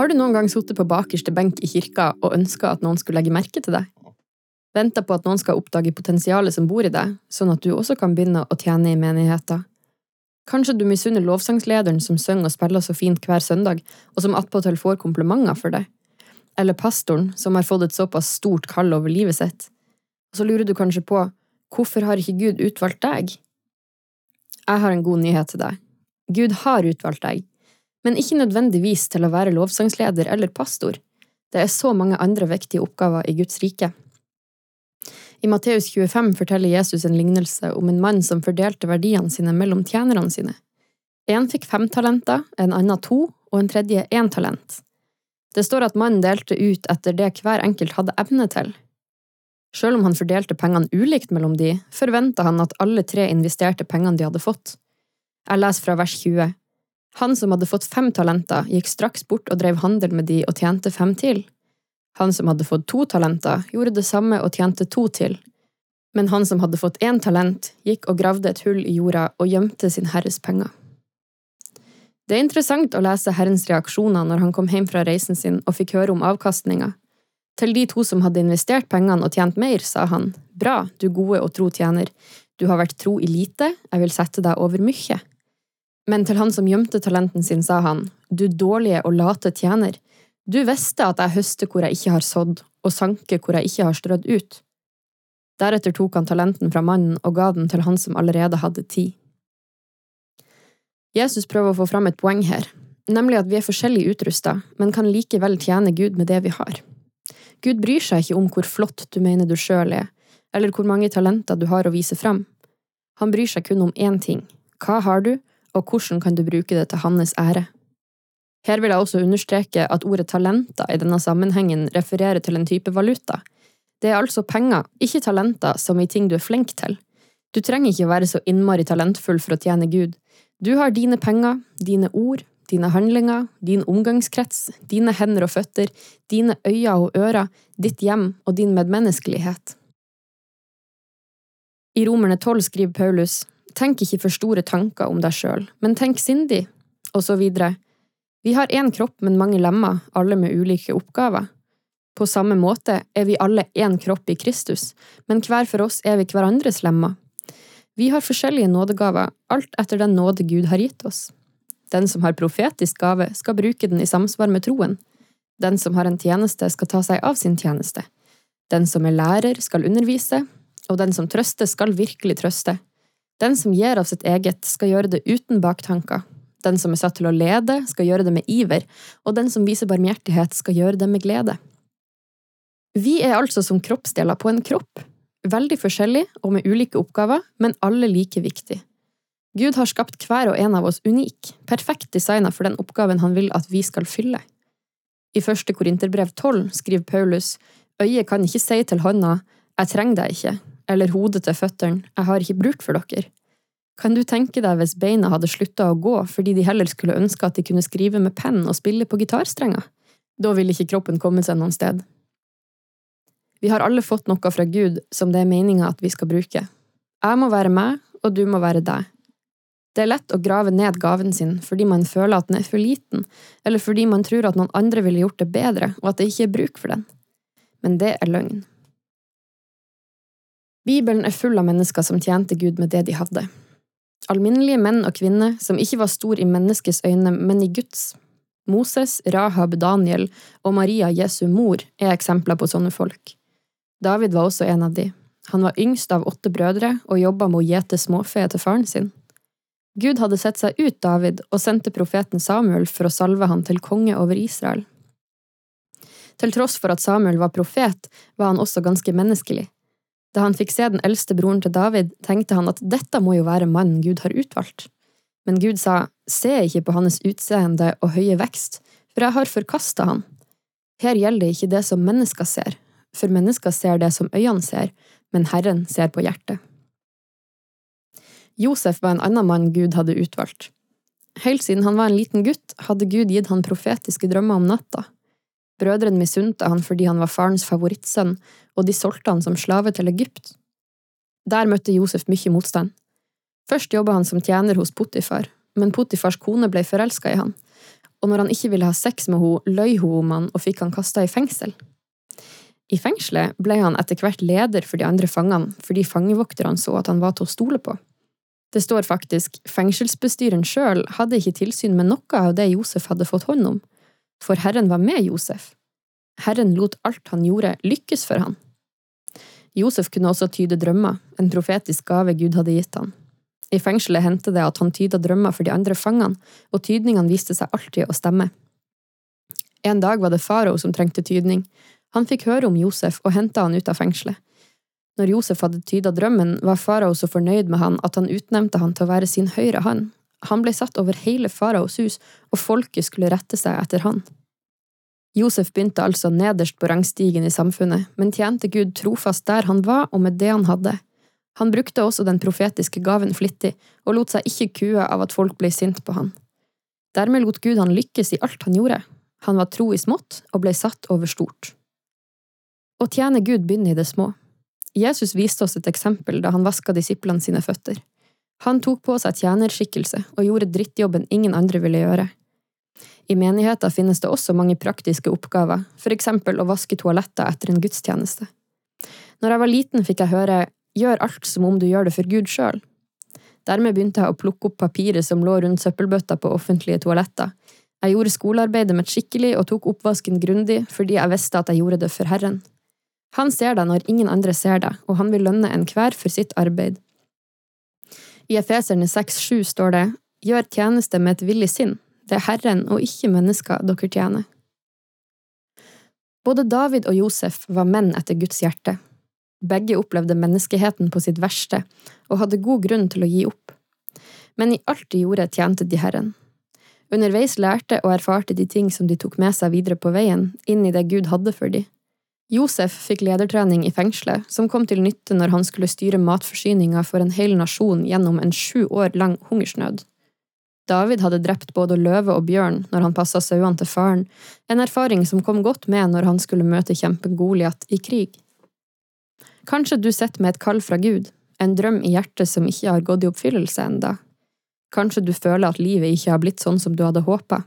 Har du noen gang sittet på bakerste benk i kirka og ønska at noen skulle legge merke til deg? Venta på at noen skal oppdage potensialet som bor i deg, sånn at du også kan begynne å tjene i menigheten? Kanskje du misunner lovsangslederen som synger og spiller så fint hver søndag, og som attpåtil får komplimenter for det? Eller pastoren, som har fått et såpass stort kall over livet sitt? Og så lurer du kanskje på, hvorfor har ikke Gud utvalgt deg? Jeg har en god nyhet til deg. Gud har utvalgt deg, men ikke nødvendigvis til å være lovsangsleder eller pastor. Det er så mange andre viktige oppgaver i Guds rike. I Matteus 25 forteller Jesus en lignelse om en mann som fordelte verdiene sine mellom tjenerne sine. En fikk fem talenter, en annen to, og en tredje én talent. Det står at mannen delte ut etter det hver enkelt hadde evne til. Selv om han fordelte pengene ulikt mellom de, forventa han at alle tre investerte pengene de hadde fått. Jeg leser fra vers 20. Han som hadde fått fem talenter, gikk straks bort og drev handel med de og tjente fem til. Han som hadde fått to talenter, gjorde det samme og tjente to til. Men han som hadde fått én talent, gikk og gravde et hull i jorda og gjemte sin herres penger. Det er interessant å lese Herrens reaksjoner når han kom hjem fra reisen sin og fikk høre om avkastninga. Til de to som hadde investert pengene og tjent mer, sa han, bra, du gode og tro tjener, du har vært tro i lite, jeg vil sette deg over mye. Men til han som gjemte talenten sin, sa han, du dårlige og late tjener, du visste at jeg høster hvor jeg ikke har sådd, og sanker hvor jeg ikke har strødd ut. Deretter tok han talenten fra mannen og ga den til han som allerede hadde tid. Jesus prøver å få fram et poeng her, nemlig at vi er forskjellig utrusta, men kan likevel tjene Gud med det vi har. Gud bryr seg ikke om hvor flott du mener du sjøl er, eller hvor mange talenter du har å vise fram. Han bryr seg kun om én ting – hva har du, og hvordan kan du bruke det til hans ære? Her vil jeg også understreke at ordet talenter i denne sammenhengen refererer til en type valuta. Det er altså penger, ikke talenter, som i ting du er flink til. Du trenger ikke være så innmari talentfull for å tjene Gud. Du har dine penger, dine ord, dine handlinger, din omgangskrets, dine hender og føtter, dine øyne og ører, ditt hjem og din medmenneskelighet. I Romerne 12 skriver Paulus, Tenk ikke for store tanker om deg sjøl, men tenk sindig, og så videre. Vi har én kropp, men mange lemmer, alle med ulike oppgaver. På samme måte er vi alle én kropp i Kristus, men hver for oss er vi hverandres lemmer. Vi har forskjellige nådegaver, alt etter den nåde Gud har gitt oss. Den som har profetisk gave, skal bruke den i samsvar med troen. Den som har en tjeneste, skal ta seg av sin tjeneste. Den som er lærer, skal undervise, og den som trøster, skal virkelig trøste. Den som gir av sitt eget, skal gjøre det uten baktanker. Den som er satt til å lede, skal gjøre det med iver, og den som viser barmhjertighet, skal gjøre det med glede. Vi er altså som kroppsdeler på en kropp, veldig forskjellig og med ulike oppgaver, men alle like viktig. Gud har skapt hver og en av oss unik, perfekt designa for den oppgaven han vil at vi skal fylle. I første Korinterbrev 12 skriver Paulus, øyet kan ikke si til hånda, jeg trenger deg ikke, eller hodet til føttene, jeg har ikke bruk for dere. Kan du tenke deg hvis beina hadde slutta å gå fordi de heller skulle ønske at de kunne skrive med penn og spille på gitarstrenger? Da ville ikke kroppen komme seg noen sted. Vi har alle fått noe fra Gud som det er meninga at vi skal bruke. Jeg må være meg, og du må være deg. Det er lett å grave ned gaven sin fordi man føler at den er for liten, eller fordi man tror at noen andre ville gjort det bedre, og at det ikke er bruk for den. Men det er løgn. Bibelen er full av mennesker som tjente Gud med det de hadde. Alminnelige menn og kvinner som ikke var stor i menneskets øyne, men i Guds. Moses, Rahab, Daniel og Maria, Jesu mor, er eksempler på sånne folk. David var også en av de. Han var yngst av åtte brødre og jobba med å gjete småfe til faren sin. Gud hadde sett seg ut David og sendte profeten Samuel for å salve han til konge over Israel. Til tross for at Samuel var profet, var han også ganske menneskelig. Da han fikk se den eldste broren til David, tenkte han at dette må jo være mannen Gud har utvalgt. Men Gud sa, se ikke på hans utseende og høye vekst, for jeg har forkasta han. Her gjelder ikke det som mennesker ser, for mennesker ser det som øynene ser, men Herren ser på hjertet. Josef var en annen mann Gud hadde utvalgt. Helt siden han var en liten gutt, hadde Gud gitt han profetiske drømmer om natta. Brødrene misunte han fordi han var farens favorittsønn, og de solgte han som slave til Egypt. Der møtte Josef mye motstand. Først jobba han som tjener hos Potifar, men Potifars kone ble forelska i han, og når han ikke ville ha sex med henne, løy hun om han og fikk han kasta i fengsel. I fengselet ble han etter hvert leder for de andre fangene fordi fangevokterne så at han var til å stole på. Det står faktisk fengselsbestyreren sjøl hadde ikke tilsyn med noe av det Josef hadde fått hånd om, for Herren var med Josef. Herren lot alt han gjorde, lykkes for han. Josef kunne også tyde drømmer, en profetisk gave Gud hadde gitt han. I fengselet hendte det at han tyda drømmer for de andre fangene, og tydningene viste seg alltid å stemme. En dag var det farao som trengte tydning. Han fikk høre om Josef og henta han ut av fengselet. Når Josef hadde tyda drømmen, var farao så fornøyd med han at han utnevnte han til å være sin høyre hånd. Han ble satt over hele faraos hus, og folket skulle rette seg etter han. Josef begynte altså nederst på rangstigen i samfunnet, men tjente Gud trofast der han var og med det han hadde. Han brukte også den profetiske gaven flittig, og lot seg ikke kue av at folk ble sint på han. Dermed lot Gud han lykkes i alt han gjorde. Han var tro i smått og ble satt over stort. Å tjene Gud begynner i det små. Jesus viste oss et eksempel da han vaska disiplene sine føtter. Han tok på seg tjenerskikkelse og gjorde drittjobben ingen andre ville gjøre. I menigheter finnes det også mange praktiske oppgaver, for eksempel å vaske toaletter etter en gudstjeneste. Når jeg var liten, fikk jeg høre gjør alt som om du gjør det for Gud sjøl. Dermed begynte jeg å plukke opp papiret som lå rundt søppelbøtta på offentlige toaletter. Jeg gjorde skolearbeidet mitt skikkelig og tok oppvasken grundig fordi jeg visste at jeg gjorde det for Herren. Han ser deg når ingen andre ser deg, og han vil lønne enhver for sitt arbeid. I Efeserne 6,7 står det Gjør tjeneste med et villig sinn, det er Herren og ikke mennesker dere tjener. Både David og Josef var menn etter Guds hjerte. Begge opplevde menneskeheten på sitt verste og hadde god grunn til å gi opp. Men i alt de gjorde, tjente de Herren. Underveis lærte og erfarte de ting som de tok med seg videre på veien, inn i det Gud hadde for dem. Josef fikk ledertrening i fengselet, som kom til nytte når han skulle styre matforsyninga for en hel nasjon gjennom en sju år lang hungersnød. David hadde drept både løve og bjørn når han passa sauene til faren, en erfaring som kom godt med når han skulle møte kjempen Goliat i krig. Kanskje du sitter med et kall fra Gud, en drøm i hjertet som ikke har gått i oppfyllelse enda. Kanskje du føler at livet ikke har blitt sånn som du hadde håpa.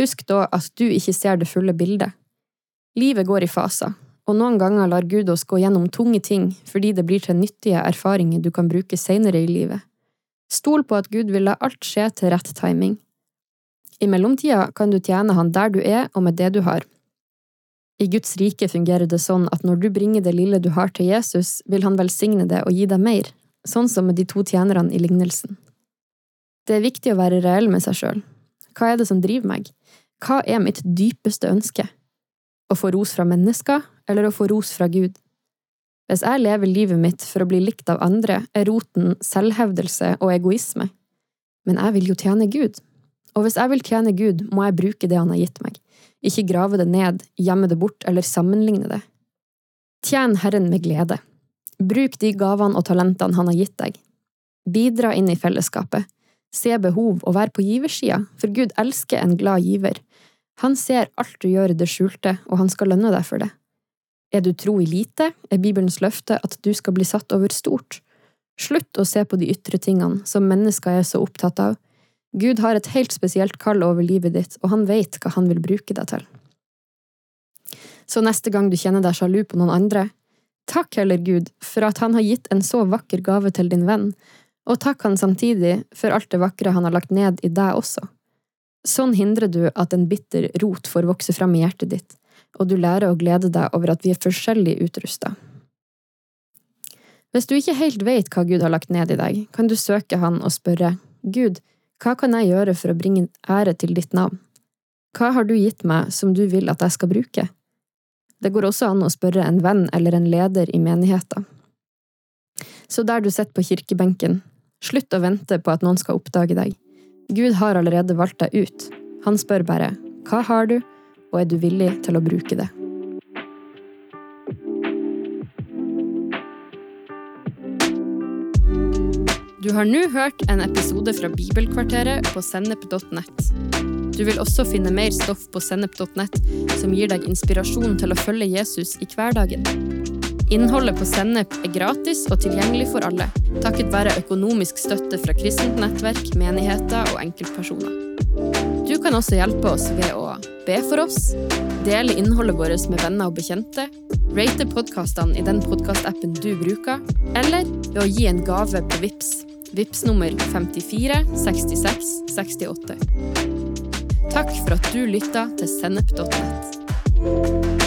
Husk da at du ikke ser det fulle bildet. Livet går i faser, og noen ganger lar Gud oss gå gjennom tunge ting fordi det blir til nyttige erfaringer du kan bruke seinere i livet. Stol på at Gud vil la alt skje til rett timing. I mellomtida kan du tjene Han der du er og med det du har. I Guds rike fungerer det sånn at når du bringer det lille du har til Jesus, vil han velsigne det og gi deg mer, sånn som med de to tjenerne i lignelsen. Det er viktig å være reell med seg sjøl. Hva er det som driver meg? Hva er mitt dypeste ønske? Å få ros fra mennesker, eller å få ros fra Gud? Hvis jeg lever livet mitt for å bli likt av andre, er roten selvhevdelse og egoisme. Men jeg vil jo tjene Gud. Og hvis jeg vil tjene Gud, må jeg bruke det han har gitt meg, ikke grave det ned, gjemme det bort eller sammenligne det. Tjen Herren med glede. Bruk de gavene og talentene han har gitt deg. Bidra inn i fellesskapet. Se behov og vær på giversida, for Gud elsker en glad giver. Han ser alt du gjør i det skjulte, og han skal lønne deg for det. Er du tro i lite, er Bibelens løfte at du skal bli satt over stort. Slutt å se på de ytre tingene som mennesker er så opptatt av. Gud har et helt spesielt kall over livet ditt, og han vet hva han vil bruke deg til. Så neste gang du kjenner deg sjalu på noen andre, takk heller Gud for at han har gitt en så vakker gave til din venn, og takk han samtidig for alt det vakre han har lagt ned i deg også. Sånn hindrer du at en bitter rot får vokse fram i hjertet ditt, og du lærer å glede deg over at vi er forskjellig utrusta. Hvis du ikke helt vet hva Gud har lagt ned i deg, kan du søke Han og spørre Gud, hva kan jeg gjøre for å bringe ære til ditt navn? Hva har du gitt meg som du vil at jeg skal bruke? Det går også an å spørre en venn eller en leder i menigheten. Så der du sitter på kirkebenken, slutt å vente på at noen skal oppdage deg. Gud har allerede valgt deg ut. Han spør bare Hva har du, og er du villig til å bruke det? Du har nå hørt en episode fra Bibelkvarteret på sennep.nett. Du vil også finne mer stoff på sennep.nett som gir deg inspirasjon til å følge Jesus i hverdagen. Innholdet på Sennep er gratis og tilgjengelig for alle, takket være økonomisk støtte fra kristent nettverk, menigheter og enkeltpersoner. Kan også hjelpe oss ved å be for oss, dele innholdet vårt med venner og bekjente, rate podkastene i den podkastappen du bruker, eller ved å gi en gave på VIPS. VIPS nummer 54 66 68. Takk for at du lytta til sennep.nett.